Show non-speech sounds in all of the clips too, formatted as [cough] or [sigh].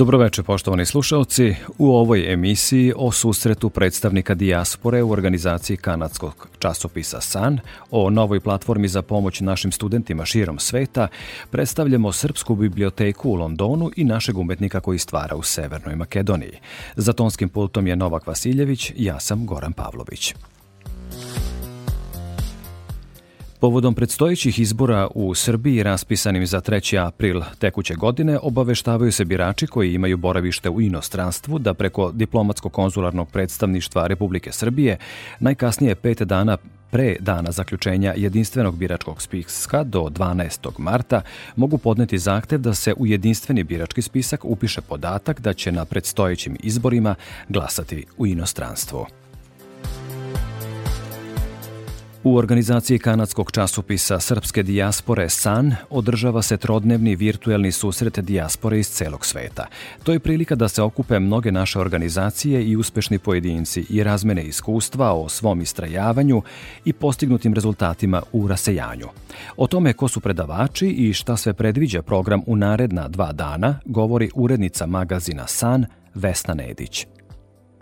Dobroveče poštovani slušalci. U ovoj emisiji o susretu predstavnika dijaspore u organizaciji kanadskog časopisa San, o novoj platformi za pomoć našim studentima širom sveta, predstavljamo Srpsku biblioteku u Londonu i našeg umetnika koji stvara u Severnoj Makedoniji. Za tonskim pultom je Novak Vasiljević, ja sam Goran Pavlović. Povodom predstojećih izbora u Srbiji raspisanim za 3. april tekuće godine obaveštavaju se birači koji imaju boravište u inostranstvu da preko diplomatsko-konzularnog predstavništva Republike Srbije najkasnije pet dana pre dana zaključenja jedinstvenog biračkog spiska do 12. marta mogu podneti zahtev da se u jedinstveni birački spisak upiše podatak da će na predstojećim izborima glasati u inostranstvu. U organizaciji kanadskog časopisa Srpske dijaspore SAN održava se trodnevni virtuelni susret dijaspore iz celog sveta. To je prilika da se okupe mnoge naše organizacije i uspešni pojedinci i razmene iskustva o svom istrajavanju i postignutim rezultatima u rasejanju. O tome ko su predavači i šta sve predviđa program u naredna dva dana govori urednica magazina SAN Vesna Nedić.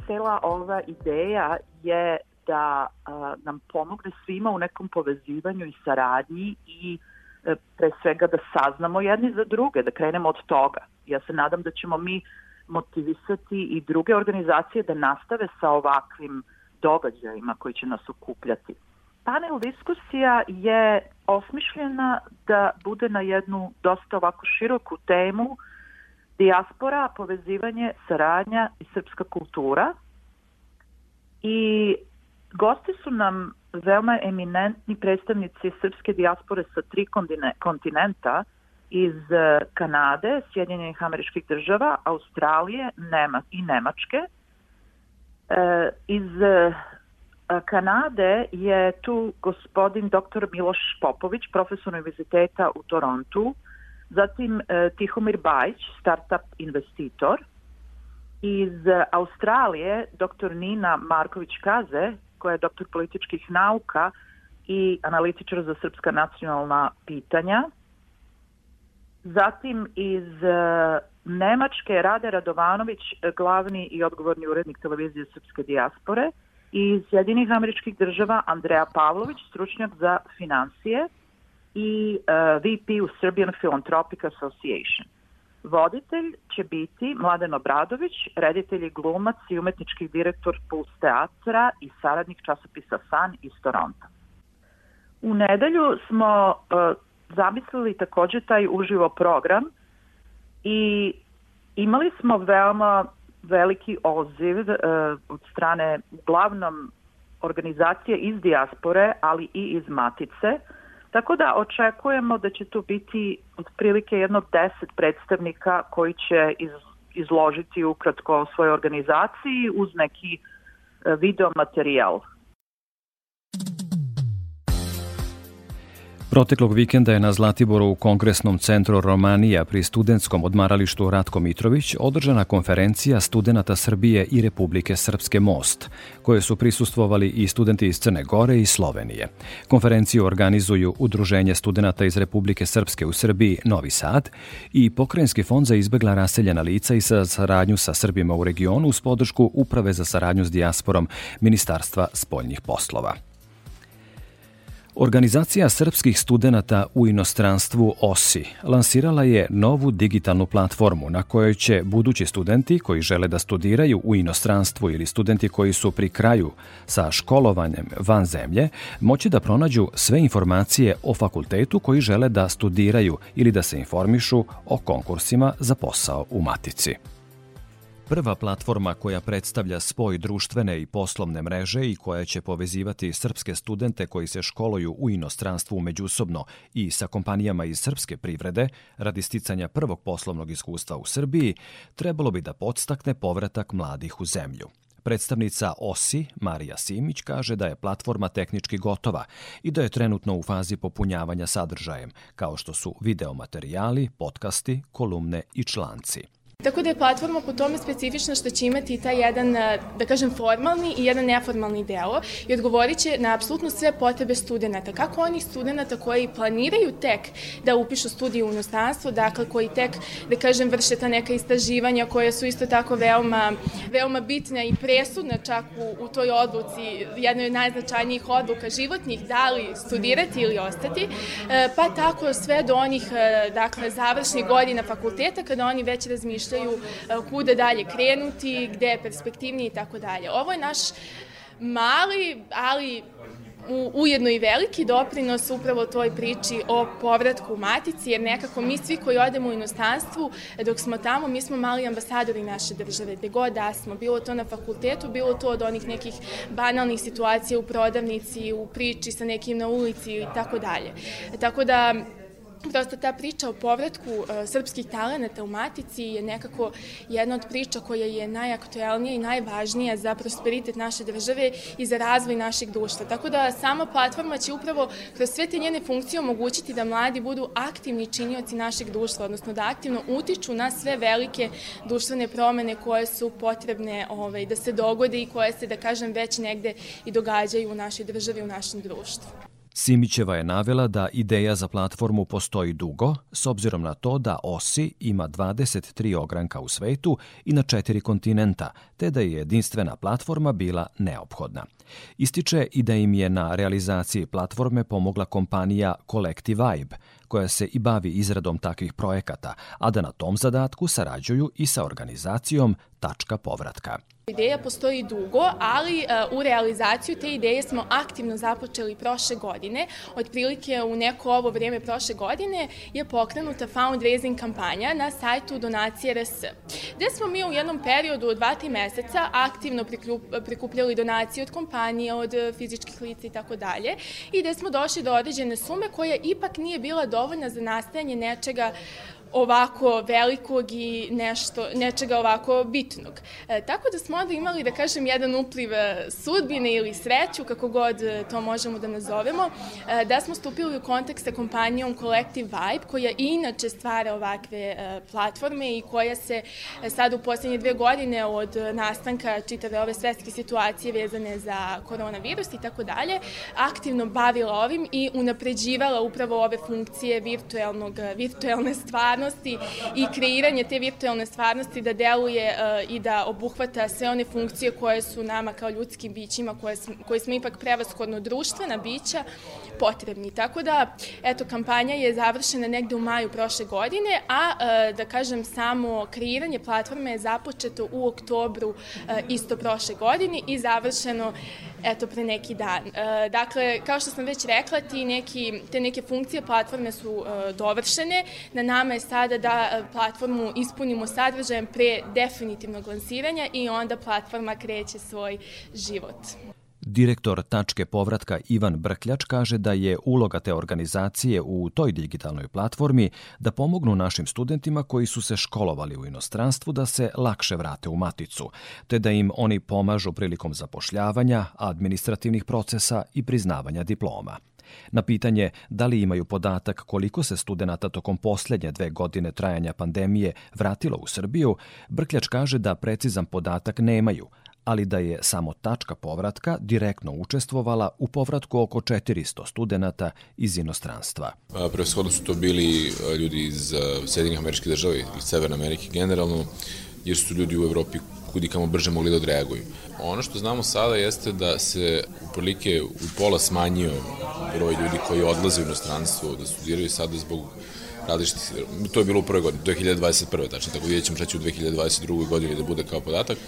Cela ova ideja je da a, nam pomogne svima u nekom povezivanju i saradnji i e, pre svega da saznamo jedni za druge, da krenemo od toga. Ja se nadam da ćemo mi motivisati i druge organizacije da nastave sa ovakvim događajima koji će nas okupljati. Panel diskusija je osmišljena da bude na jednu dosta ovako široku temu dijaspora, povezivanje, saradnja i srpska kultura. I Gosti su nam veoma eminentni predstavnici srpske dijaspore sa tri kontinenta iz e, Kanade, Sjedinjenih američkih država, Australije Nema i Nemačke. E, iz e, Kanade je tu gospodin dr. Miloš Popović, profesor univerziteta u Torontu, zatim e, Tihomir Bajić, startup investitor, iz Australije dr. Nina Marković-Kaze, koja je doktor političkih nauka i analitičar za srpska nacionalna pitanja. Zatim iz e, Nemačke Rade Radovanović, glavni i odgovorni urednik televizije Srpske dijaspore. I iz Jedinih američkih država Andreja Pavlović, stručnjak za financije i uh, e, VP u Serbian Philanthropic Association. Voditelj će biti Mladen Obradović, reditelj i glumac i umetnički direktor Puls teatra i saradnik časopisa San iz Toronto. U nedelju smo uh, zamislili takođe taj uživo program i imali smo veoma veliki odziv uh, od strane uglavnom organizacije iz dijaspore, ali i iz Matice, Tako da očekujemo da će tu biti otprilike jedno deset predstavnika koji će iz, izložiti ukratko o svojoj organizaciji uz neki e, video materijal Proteklog vikenda je na Zlatiboru u Kongresnom centru Romanija pri studentskom odmaralištu Ratko Mitrović održana konferencija studenta Srbije i Republike Srpske Most, koje su prisustvovali i studenti iz Crne Gore i Slovenije. Konferenciju organizuju Udruženje studenta iz Republike Srpske u Srbiji Novi Sad i Pokrajinski fond za izbegla raseljena lica i sa saradnju sa Srbima u regionu uz podršku Uprave za saradnju s dijasporom Ministarstva spoljnih poslova. Organizacija srpskih studenta u inostranstvu OSI lansirala je novu digitalnu platformu na kojoj će budući studenti koji žele da studiraju u inostranstvu ili studenti koji su pri kraju sa školovanjem van zemlje moći da pronađu sve informacije o fakultetu koji žele da studiraju ili da se informišu o konkursima za posao u Matici. Prva platforma koja predstavlja spoj društvene i poslovne mreže i koja će povezivati srpske studente koji se školuju u inostranstvu međusobno i sa kompanijama iz srpske privrede radi sticanja prvog poslovnog iskustva u Srbiji, trebalo bi da podstakne povratak mladih u zemlju. Predstavnica OSI, Marija Simić, kaže da je platforma tehnički gotova i da je trenutno u fazi popunjavanja sadržajem, kao što su videomaterijali, podcasti, kolumne i članci. Tako da je platforma po tome specifična što će imati taj jedan, eh, da kažem, formalni i jedan neformalni deo i odgovorit će na apsolutno sve potrebe studenta. Kako onih studenta koji planiraju tek da upišu studiju u inostranstvu, dakle koji tek, da kažem, vrše ta neka istraživanja koja su isto tako veoma, veoma bitna i presudna čak u, u toj odluci, jednoj od najznačajnijih odluka životnih, da li studirati ili ostati, eh, pa tako sve do onih, eh, dakle, završnih godina fakulteta kada oni već razmišljaju razmišljaju e, kuda dalje krenuti, gde je perspektivniji i tako dalje. Ovo je naš mali, ali ujedno i veliki doprinos upravo toj priči o povratku u matici, jer nekako mi svi koji odemo u inostranstvu, dok smo tamo, mi smo mali ambasadori naše države, gde god da smo, bilo to na fakultetu, bilo to od onih nekih banalnih situacija u prodavnici, u priči sa nekim na ulici i tako dalje. Tako da, prosto ta priča o povratku uh, srpskih talenata u Matici je nekako jedna od priča koja je najaktuelnija i najvažnija za prosperitet naše države i za razvoj našeg društva. Tako da sama platforma će upravo kroz sve te njene funkcije omogućiti da mladi budu aktivni činioci našeg društva, odnosno da aktivno utiču na sve velike društvene promene koje su potrebne ovaj, da se dogode i koje se, da kažem, već negde i događaju u našoj državi, u našem društvu. Simićeva je navela da ideja za platformu postoji dugo, s obzirom na to da OSI ima 23 ogranka u svetu i na četiri kontinenta, te da je jedinstvena platforma bila neophodna. Ističe i da im je na realizaciji platforme pomogla kompanija Collective Vibe, koja se i bavi izradom takvih projekata, a da na tom zadatku sarađuju i sa organizacijom Tačka povratka. Ideja postoji dugo, ali uh, u realizaciju te ideje smo aktivno započeli prošle godine. Otprilike u neko ovo vrijeme prošle godine je pokrenuta fundraising kampanja na sajtu Donacije RS, gde smo mi u jednom periodu od dva, tri meseca aktivno prikupljali donacije od kompanije, od fizičkih lica i tako dalje i gde smo došli do određene sume koja ipak nije bila dovoljna za nastajanje nečega ovako velikog i nešto, nečega ovako bitnog. E, tako da smo onda imali, da kažem, jedan upliv e, sudbine ili sreću, kako god e, to možemo da nazovemo, e, da smo stupili u kontakt sa kompanijom Collective Vibe, koja inače stvara ovakve e, platforme i koja se e, sad u poslednje dve godine od nastanka čitave ove svetske situacije vezane za koronavirus i tako dalje, aktivno bavila ovim i unapređivala upravo ove funkcije virtualnog, virtualne stvari stvarnosti i kreiranje te virtualne stvarnosti da deluje uh, i da obuhvata sve one funkcije koje su nama kao ljudskim bićima, koje, smo, ipak prevaskodno društvena bića, potrebni. Tako da, eto, kampanja je završena negde u maju prošle godine, a uh, da kažem samo kreiranje platforme je započeto u oktobru uh, isto prošle godine i završeno eto, pre neki dan. Dakle, kao što sam već rekla, ti neki, te neke funkcije platforme su dovršene. Na nama je sada da e, platformu ispunimo sadržajem pre definitivnog lansiranja i onda platforma kreće svoj život. Direktor tačke povratka Ivan Brkljač kaže da je uloga te organizacije u toj digitalnoj platformi da pomognu našim studentima koji su se školovali u inostranstvu da se lakše vrate u maticu, te da im oni pomažu prilikom zapošljavanja, administrativnih procesa i priznavanja diploma. Na pitanje da li imaju podatak koliko se studenta tokom poslednje dve godine trajanja pandemije vratilo u Srbiju, Brkljač kaže da precizan podatak nemaju, ali da je samo tačka povratka direktno učestvovala u povratku oko 400 studenta iz inostranstva. Prevashodno su to bili ljudi iz Sjedinih američkih država, iz Severne Amerike generalno, jer su ljudi u Evropi kudi kamo brže mogli da odreaguju. Ono što znamo sada jeste da se uprilike u pola smanjio broj ljudi koji odlaze u inostranstvo da studiraju sada zbog različitih, to je bilo u prvoj godini, 2021. tačno, tako vidjet ćemo šta će u 2022. godini da bude kao podatak.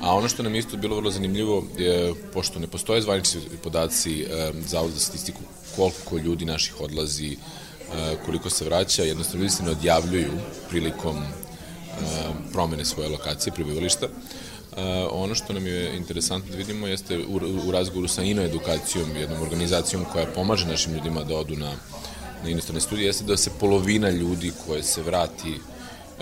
A ono što nam isto bilo vrlo zanimljivo je, pošto ne postoje zvanični podaci e, Zavod za statistiku koliko ljudi naših odlazi, e, koliko se vraća, jednostavno ljudi se ne odjavljuju prilikom promene svoje lokacije, prebivališta. Ono što nam je interesantno da vidimo jeste u, u razgovoru sa Ino edukacijom, jednom organizacijom koja pomaže našim ljudima da odu na, na inostrane studije, jeste da se polovina ljudi koje se vrati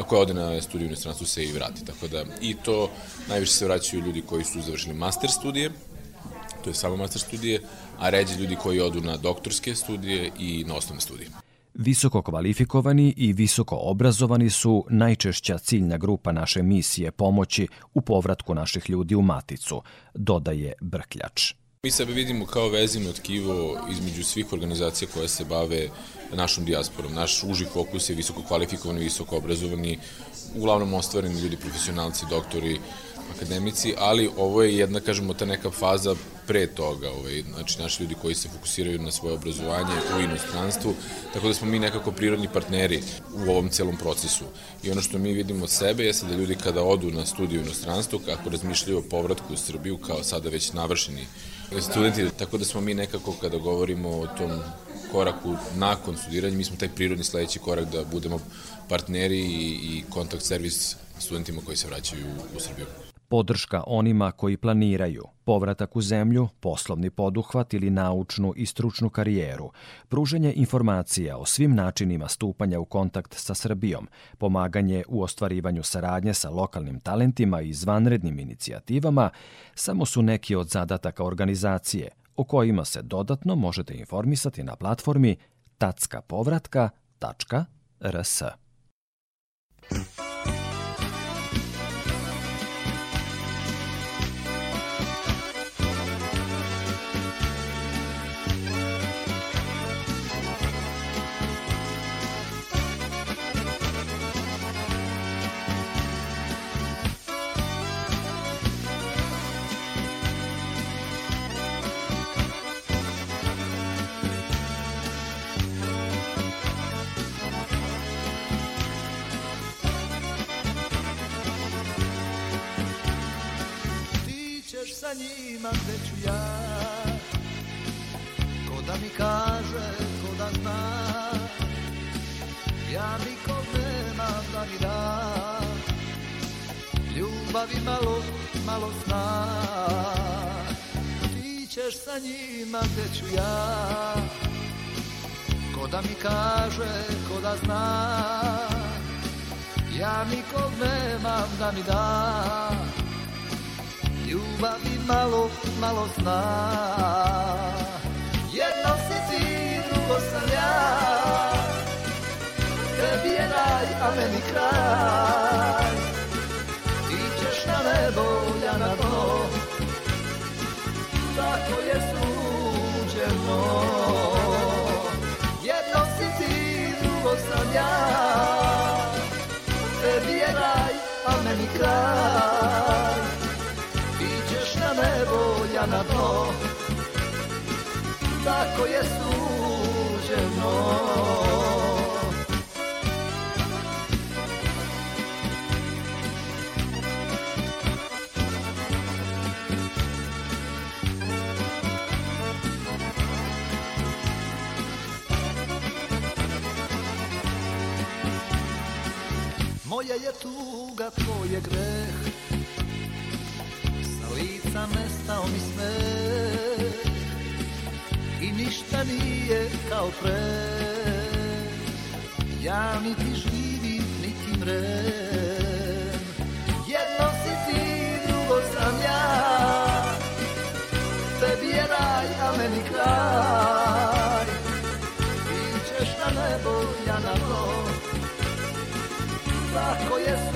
koja ode na studiju u inostranstvu se i vrati. Tako da, i to najviše se vraćaju ljudi koji su završili master studije, to je samo master studije, a ređe ljudi koji odu na doktorske studije i na osnovne studije. Visoko kvalifikovani i visoko obrazovani su najčešća ciljna grupa naše misije pomoći u povratku naših ljudi u maticu, dodaje Brkljač. Mi sebe vidimo kao vezino tkivo između svih organizacija koje se bave našom dijasporom. Naš uži fokus je visoko kvalifikovani, visoko obrazovani, uglavnom ostvareni ljudi, profesionalci, doktori, akademici, ali ovo je jedna, kažemo, ta neka faza pre toga, ovaj, znači naši ljudi koji se fokusiraju na svoje obrazovanje u inostranstvu, tako da smo mi nekako prirodni partneri u ovom celom procesu. I ono što mi vidimo od sebe jeste da ljudi kada odu na studiju u inostranstvu, kako razmišljaju o povratku u Srbiju kao sada već navršeni studenti, tako da smo mi nekako kada govorimo o tom koraku nakon studiranja, mi smo taj prirodni sledeći korak da budemo partneri i, i kontakt servis studentima koji se vraćaju u Srbiju podrška onima koji planiraju, povratak u zemlju, poslovni poduhvat ili naučnu i stručnu karijeru, pruženje informacija o svim načinima stupanja u kontakt sa Srbijom, pomaganje u ostvarivanju saradnje sa lokalnim talentima i zvanrednim inicijativama, samo su neki od zadataka organizacije o kojima se dodatno možete informisati na platformi tackapovratka.rs. sa ja. Ko da mi kaže, ko da zna Ja nikog nemam da mi da. Ljubavi malo, malo sna Ti ćeš sa njima gde ću ja. Ko da mi kaže, ko da zna Ja nikog nemam da mi da ljubavi malo, malo sna Jedno si ti, drugo sam ja. Tebi je raj, a meni kraj. Ti ćeš na nebo, ja na dno. Tako je suđeno Jedno si ti, drugo sam ja. Tebi je raj, a meni kraj na dno Tako je suđeno Moja je tuga, tvoj je greh mi sve. I ništa nije kao pre. Ja niti živim, niti mrem. Jedno si ti, drugo sam ja. Tebi je raj, a meni kraj. Ti ćeš na nebo, ja na to Tako je suženo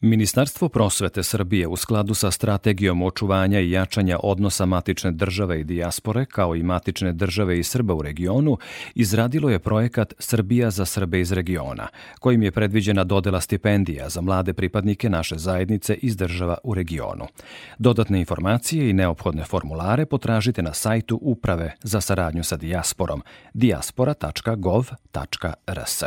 Ministarstvo prosvete Srbije u skladu sa strategijom očuvanja i jačanja odnosa matične države i dijaspore, kao i matične države i Srba u regionu, izradilo je projekat Srbija za Srbe iz regiona, kojim je predviđena dodela stipendija za mlade pripadnike naše zajednice iz država u regionu. Dodatne informacije i neophodne formulare potražite na sajtu Uprave za saradnju sa dijasporom diaspora.gov.rs.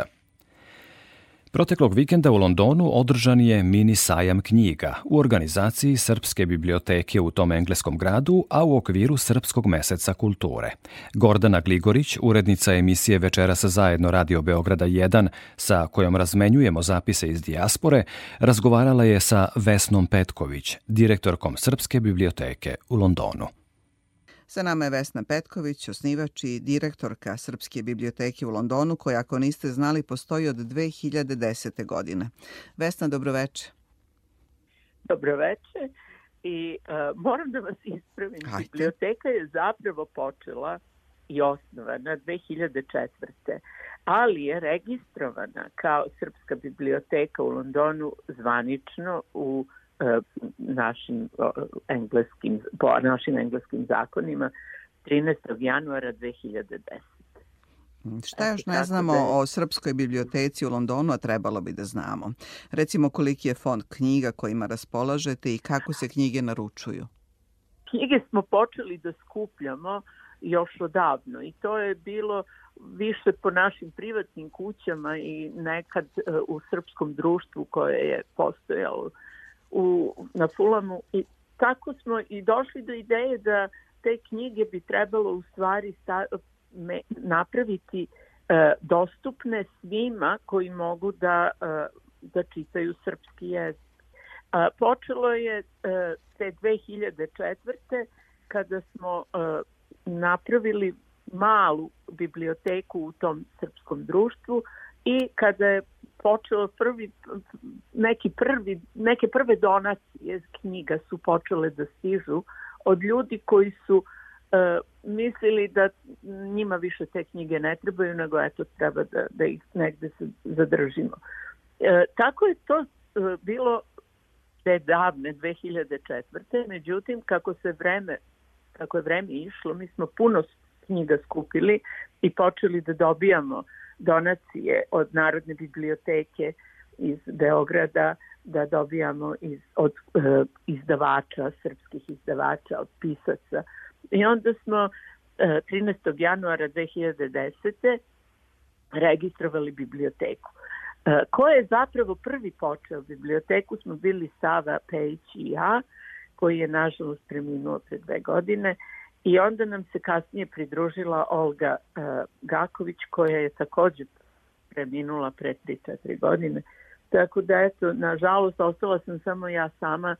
Proteklog vikenda u Londonu održan je mini sajam knjiga u organizaciji Srpske biblioteke u tom engleskom gradu, a u okviru Srpskog meseca kulture. Gordana Gligorić, urednica emisije Večeras zajedno Radio Beograda 1, sa kojom razmenjujemo zapise iz dijaspore, razgovarala je sa Vesnom Petković, direktorkom Srpske biblioteke u Londonu. Sa nama je Vesna Petković, osnivač i direktorka Srpske biblioteke u Londonu, koja ako niste znali postoji od 2010. godine. Vesna, dobroveče. Dobroveče i uh, moram da vas ispravim. Ajde. Biblioteka je zapravo počela i osnovana 2004. ali je registrovana kao Srpska biblioteka u Londonu zvanično u našim engleskim, po našim engleskim zakonima 13. januara 2010. Šta još ne znamo da o Srpskoj biblioteci u Londonu, a trebalo bi da znamo? Recimo koliki je fond knjiga kojima raspolažete i kako se knjige naručuju? Knjige smo počeli da skupljamo još odavno i to je bilo više po našim privatnim kućama i nekad e, u srpskom društvu koje je postojalo u, na Fulamu i tako smo i došli do ideje da te knjige bi trebalo u stvari sta, me, napraviti e, dostupne svima koji mogu da, e, da čitaju srpski jezik. A, počelo je e, te 2004. kada smo e, napravili malu biblioteku u tom srpskom društvu i kada je počelo prvi, neki prvi, neke prve donacije knjiga su počele da stižu od ljudi koji su uh, mislili da njima više te knjige ne trebaju, nego eto treba da, da ih negde zadržimo. E, tako je to uh, bilo te davne 2004. Međutim, kako se vreme kako je vreme išlo, mi smo puno knjiga skupili i počeli da dobijamo donacije od Narodne biblioteke iz Beograda, da dobijamo iz, od e, izdavača, srpskih izdavača, od pisaca. I onda smo e, 13. januara 2010. registrovali biblioteku. E, ko je zapravo prvi počeo biblioteku smo bili Sava Pejić i ja, koji je nažalost preminuo pre dve godine I onda nam se kasnije pridružila Olga uh, Gaković koja je takođe preminula pre 3-4 godine. Tako da eto, nažalost, ostala sam samo ja sama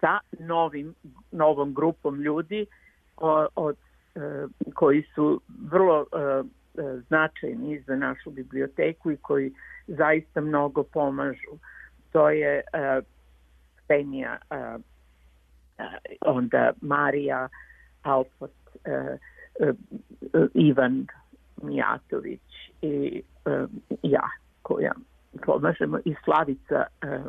sa novim, novom grupom ljudi o, od, uh, koji su vrlo uh, značajni za našu biblioteku i koji zaista mnogo pomažu. To je uh, Penija, uh, onda Marija, e, e, Ivan Mijatović i e, ja koja pomažemo i Slavica e,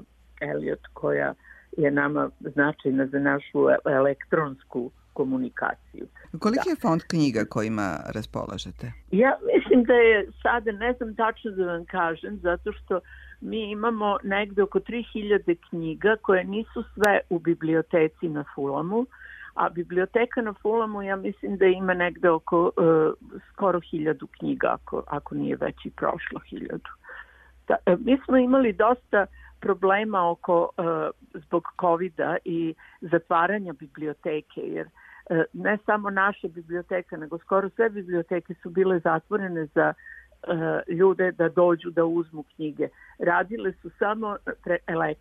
Eliot koja je nama značajna za našu elektronsku komunikaciju. Koliki da. je fond knjiga kojima raspolažete? Ja mislim da je sada, ne znam tačno da vam kažem, zato što mi imamo negde oko 3000 knjiga koje nisu sve u biblioteci na Fulamu, a biblioteka na Fulamu ja mislim da ima negde oko uh, skoro hiljadu knjiga, ako, ako nije već i prošlo hiljadu. Da, uh, mi smo imali dosta problema oko uh, zbog covid i zatvaranja biblioteke, jer uh, ne samo naša biblioteka, nego skoro sve biblioteke su bile zatvorene za uh, ljude da dođu da uzmu knjige. Radile su samo pre, elek,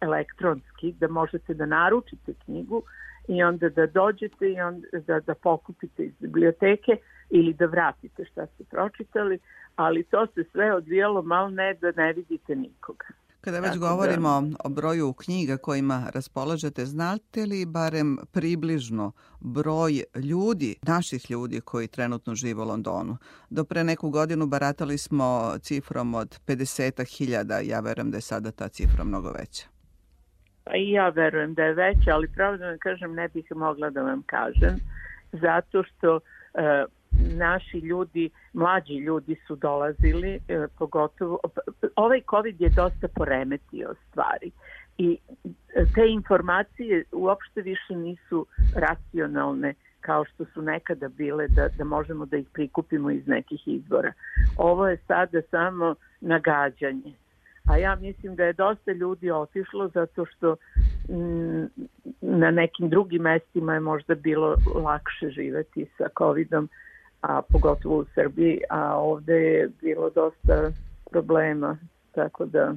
elektronski, da možete da naručite knjigu, i onda da dođete i onda da, da pokupite iz biblioteke ili da vratite šta ste pročitali, ali to se sve odvijalo malo ne da ne vidite nikoga. Kada već Tako da- govorimo da... o broju knjiga kojima raspolažete, znate li barem približno broj ljudi, naših ljudi koji trenutno žive u Londonu? Do pre neku godinu baratali smo cifrom od 50.000, ja verujem da je sada ta cifra mnogo veća. Pa i ja verujem da je veća, ali pravo da vam kažem ne bih mogla da vam kažem, zato što e, naši ljudi, mlađi ljudi su dolazili, e, pogotovo, ovaj COVID je dosta poremetio stvari i e, te informacije uopšte više nisu racionalne kao što su nekada bile da, da možemo da ih prikupimo iz nekih izvora. Ovo je sada samo nagađanje. A ja mislim da je dosta ljudi otišlo zato što mm, na nekim drugim mestima je možda bilo lakše živeti sa covidom, a pogotovo u Srbiji, a ovde je bilo dosta problema, tako da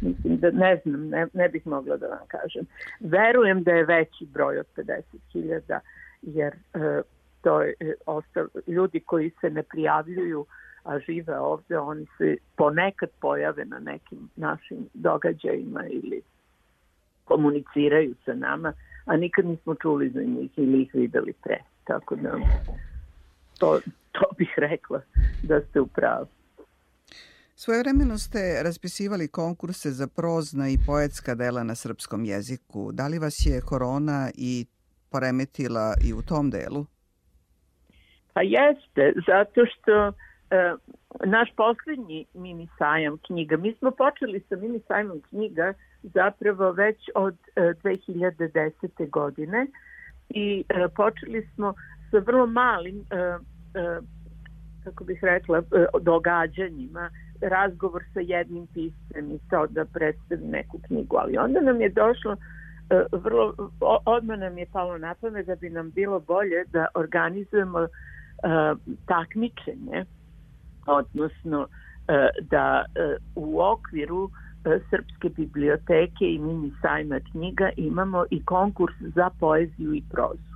mislim da ne znam, ne, ne bih mogla da vam kažem. Verujem da je veći broj od 50.000 jer e, to je e, ostav, ljudi koji se ne prijavljuju a žive ovde, oni se ponekad pojave na nekim našim događajima ili komuniciraju sa nama, a nikad nismo čuli za njih ili ih videli pre. Tako da to, to bih rekla da ste u pravu. Svojevremeno ste raspisivali konkurse za prozna i poetska dela na srpskom jeziku. Da li vas je korona i poremetila i u tom delu? Pa jeste, zato što naš poslednji mini sajam knjiga, mi smo počeli sa mini sajamom knjiga zapravo već od e, 2010. godine i e, počeli smo sa vrlo malim e, e, kako bih rekla, e, događanjima, razgovor sa jednim piscem i to da predstavi neku knjigu, ali onda nam je došlo E, vrlo, odmah nam je palo na pamet da bi nam bilo bolje da organizujemo takmičenje, odnosno uh, da uh, u okviru uh, Srpske biblioteke i mini sajma knjiga imamo i konkurs za poeziju i prozu.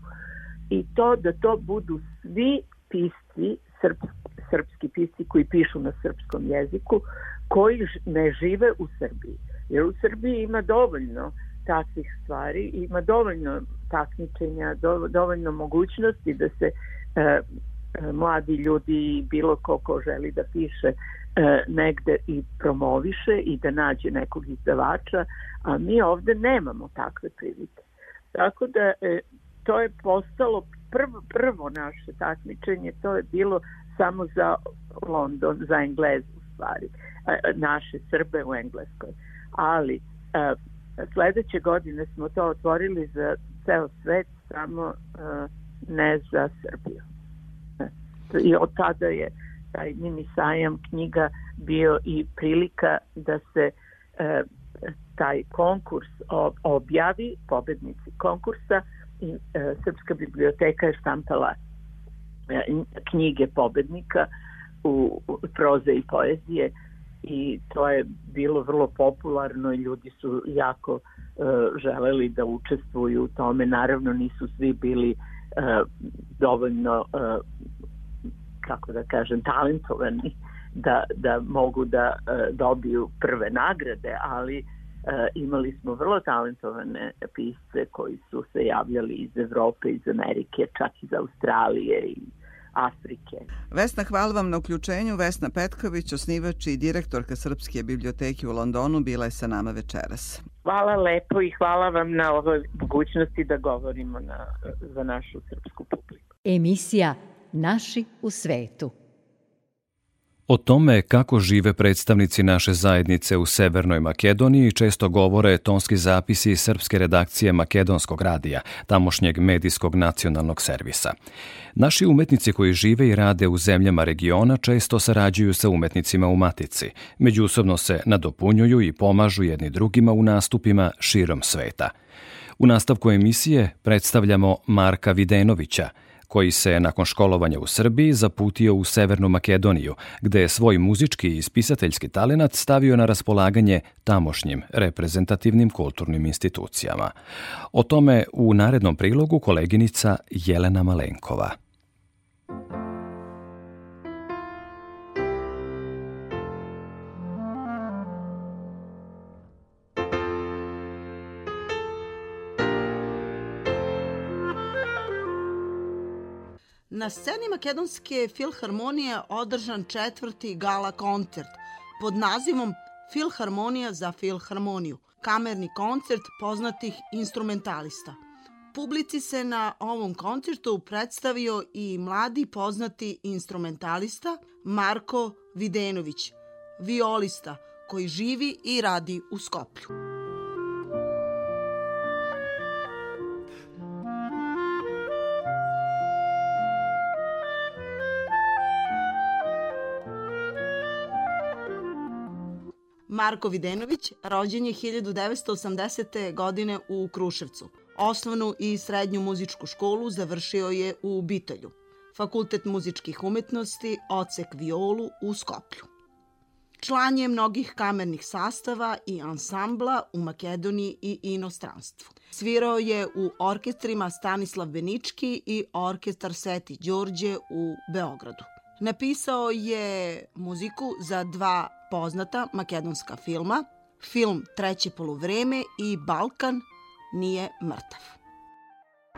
I to da to budu svi pisci, srpski, srpski pisci koji pišu na srpskom jeziku, koji ne žive u Srbiji. Jer u Srbiji ima dovoljno takvih stvari. Ima dovoljno takmičenja, dovoljno mogućnosti da se e, e, mladi ljudi bilo ko ko želi da piše e, negde i promoviše i da nađe nekog izdavača, a mi ovde nemamo takve prilike. Tako da e, to je postalo prvo, prvo naše takmičenje, to je bilo samo za London, za Englezu u stvari, e, naše Srbe u Engleskoj. Ali e, Sledeće godine smo to otvorili za ceo svet, samo ne za Srbiju. I od tada je taj mini sajam knjiga bio i prilika da se uh, taj konkurs objavi, pobednici konkursa i uh, Srpska biblioteka je štampala knjige pobednika u proze i poezije i to je bilo vrlo popularno i ljudi su jako uh, želeli da učestvuju u tome. Naravno nisu svi bili uh, dovoljno uh, kako da kažem talentovani da, da mogu da uh, dobiju prve nagrade, ali uh, imali smo vrlo talentovane pisce koji su se javljali iz Evrope, iz Amerike, čak iz Australije i Afrike. Vesna, hvala vam na uključenju. Vesna Petković, osnivač i direktorka Srpske biblioteke u Londonu, bila je sa nama večeras. Hvala lepo i hvala vam na ovoj mogućnosti da govorimo na, za našu srpsku publiku. Emisija Naši u svetu. O tome kako žive predstavnici naše zajednice u Severnoj Makedoniji često govore tonski zapisi srpske redakcije Makedonskog radija, tamošnjeg medijskog nacionalnog servisa. Naši umetnici koji žive i rade u zemljama regiona često sarađuju sa umetnicima u Matici. Međusobno se nadopunjuju i pomažu jedni drugima u nastupima širom sveta. U nastavku emisije predstavljamo Marka Videnovića, koji se nakon školovanja u Srbiji zaputio u Severnu Makedoniju, gde je svoj muzički i spisateljski talenat stavio na raspolaganje tamošnjim reprezentativnim kulturnim institucijama. O tome u narednom prilogu koleginica Jelena Malenkova. Na sceni Makedonske filharmonije održan četvrti gala koncert pod nazivom Filharmonija za filharmoniju. kamerni koncert poznatih instrumentalista. Publici se na ovom koncertu predstavio i mladi poznati instrumentalista Marko Videnović, violista koji živi i radi u Skoplju. Marko Videnović rođen je 1980. godine u Kruševcu. Osnovnu i srednju muzičku školu završio je u Bitolju. Fakultet muzičkih umetnosti, ocek violu u Skoplju. Član je mnogih kamernih sastava i ansambla u Makedoniji i inostranstvu. Svirao je u orkestrima Stanislav Benički i orkestar Sveti Đorđe u Beogradu. Napisao je muziku za dva poznata makedonska filma, film Treće poluvreme i Balkan nije mrtav.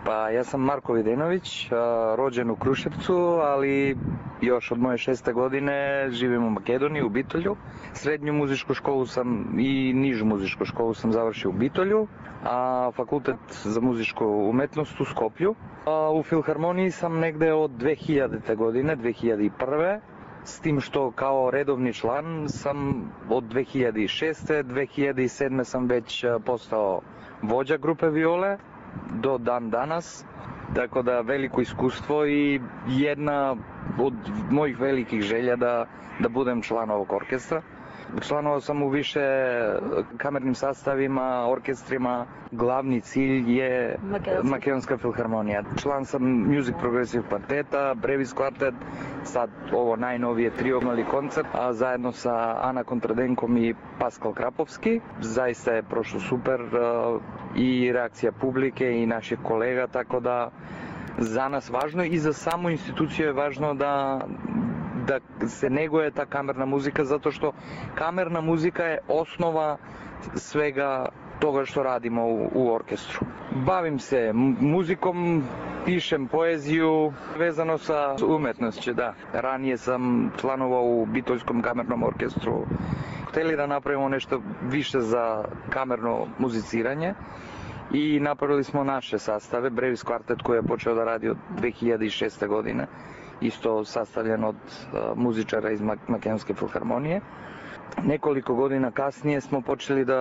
Pa ja sam Marko Videnović, rođen u Kruševcu, ali još od moje šeste godine živim u Makedoniji, u Bitolju. Srednju muzičku školu sam i nižu muzičku školu sam završio u Bitolju, a fakultet za muzičku umetnost u Skoplju. A u Filharmoniji sam negde od 2000. godine, 2001 s tim što kao redovni član sam od 2006. 2007. sam već postao vođa grupe Viole do dan danas. Tako da veliko iskustvo i jedna od mojih velikih želja da, da budem član ovog orkestra. Членувал сам у више камерним составима, оркестрима. Главни циљ е Македонска филхармонија. Члан сам Music Progressive Quartet, Brevis Quartet, сад ово најновије трио концерт, а заедно со Ана Контраденком и Паскал Краповски. Заиста е прошло супер и реакција публике и наши колега, така да за нас важно и за само институција е важно да da se neguje ta kamerna muzika zato što kamerna muzika je osnova svega toga što radimo u, u orkestru. Bavim se muzikom, pišem poeziju vezano sa umetnošću, da. Ranije sam članovao u Bitoljskom kamernom orkestru. Hteli da napravimo nešto više za kamerno muziciranje i napravili smo naše sastave, Brevis Kvartet koji je počeo da radi od 2006. godine исто составен од музичара из Македонска филхармонија. Неколико година касније смо почели да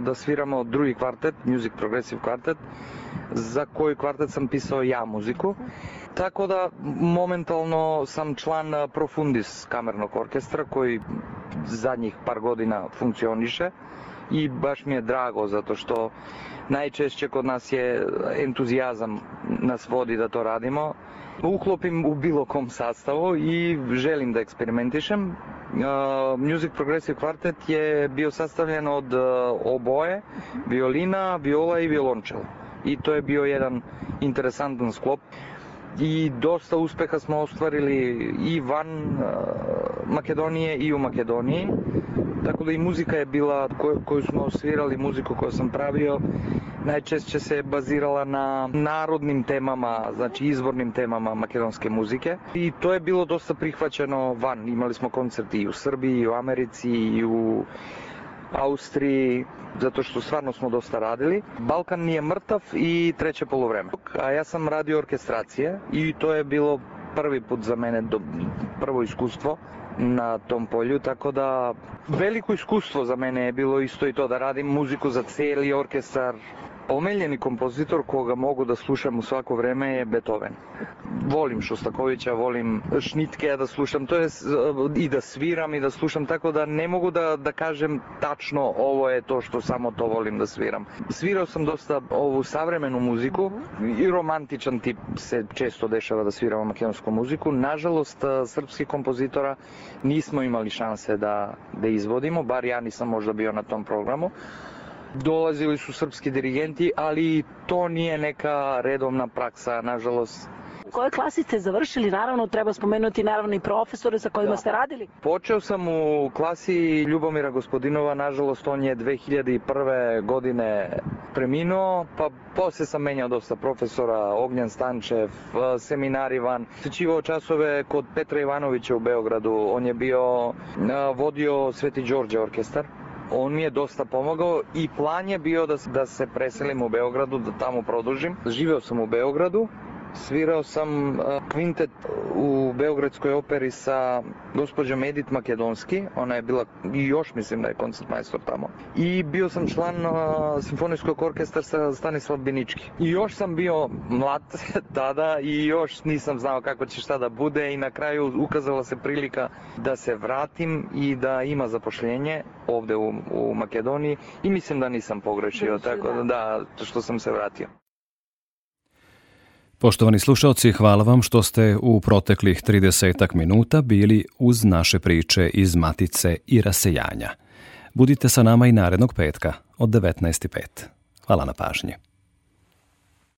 да свираме од други квартет, Music Progressive квартет, за кој квартет сам писал ја музику. Така да моментално сам член на Профундис камерног оркестра кој задњих пар година функционише i baš mi je drago zato što najčešće kod nas je entuzijazam nas vodi da to radimo uklopim u bilo kom sastavu i želim da eksperimentišem. Uh, Music Progressive Quartet je bio sastavljen od uh, oboje, violina, viola i violončela. I to je bio jedan interesantan sklop i dosta uspeha smo ostvarili i van uh, Makedonije i u Makedoniji. Tako da i muzika je bila koju, smo svirali, muziku koju sam pravio, najčešće se bazirala na narodnim temama, znači izvornim temama makedonske muzike. I to je bilo dosta prihvaćeno van. Imali smo koncerti i u Srbiji, i u Americi, i u Austriji, zato što stvarno smo dosta radili. Balkan nije mrtav i treće polovreme. A ja sam radio orkestracije i to je bilo prvi put za mene do, prvo iskustvo na tom polju, tako da veliko iskustvo za mene je bilo isto i to da radim muziku za cijeli orkestar, Omeljeni kompozitor koga mogu da slušam u svako vreme je Beethoven. Volim Šostakovića, volim Šnitke da slušam, to je i da sviram i da slušam, tako da ne mogu da, da kažem tačno ovo je to što samo to volim da sviram. Svirao sam dosta ovu savremenu muziku i romantičan tip se često dešava da sviramo makedonsku muziku. Nažalost, srpskih kompozitora nismo imali šanse da, da izvodimo, bar ja nisam možda bio na tom programu dolazili su srpski dirigenti, ali to nije neka redovna praksa, nažalost. Koje klasi ste završili? Naravno, treba spomenuti naravno i profesore sa kojima da. ste radili. Počeo sam u klasi Ljubomira Gospodinova, nažalost on je 2001. godine preminuo, pa posle sam menjao dosta profesora, Ognjan Stančev, seminar Ivan, sečivao časove kod Petra Ivanovića u Beogradu, on je bio, vodio Sveti Đorđe orkestar on mi je dosta pomogao i plan je bio da, da se preselim u Beogradu, da tamo produžim. Živeo sam u Beogradu, Svirao sam kvintet u Beogradskoj operi sa gospođom Edith Makedonski, ona je bila i još mislim da je koncert majstor tamo. I bio sam član simfonijskog orkestra sa Stanislav Binički. I još sam bio mlad [laughs] tada i još nisam znao kako će šta da bude i na kraju ukazala se prilika da se vratim i da ima zapošljenje ovde u, u Makedoniji i mislim da nisam pogrešio, tako da, da što sam se vratio. Poštovani slušalci, hvala vam što ste u proteklih 30 minuta bili uz naše priče iz Matice i rasejanja. Budite sa nama i narednog petka od 19.05. Hvala na pažnji.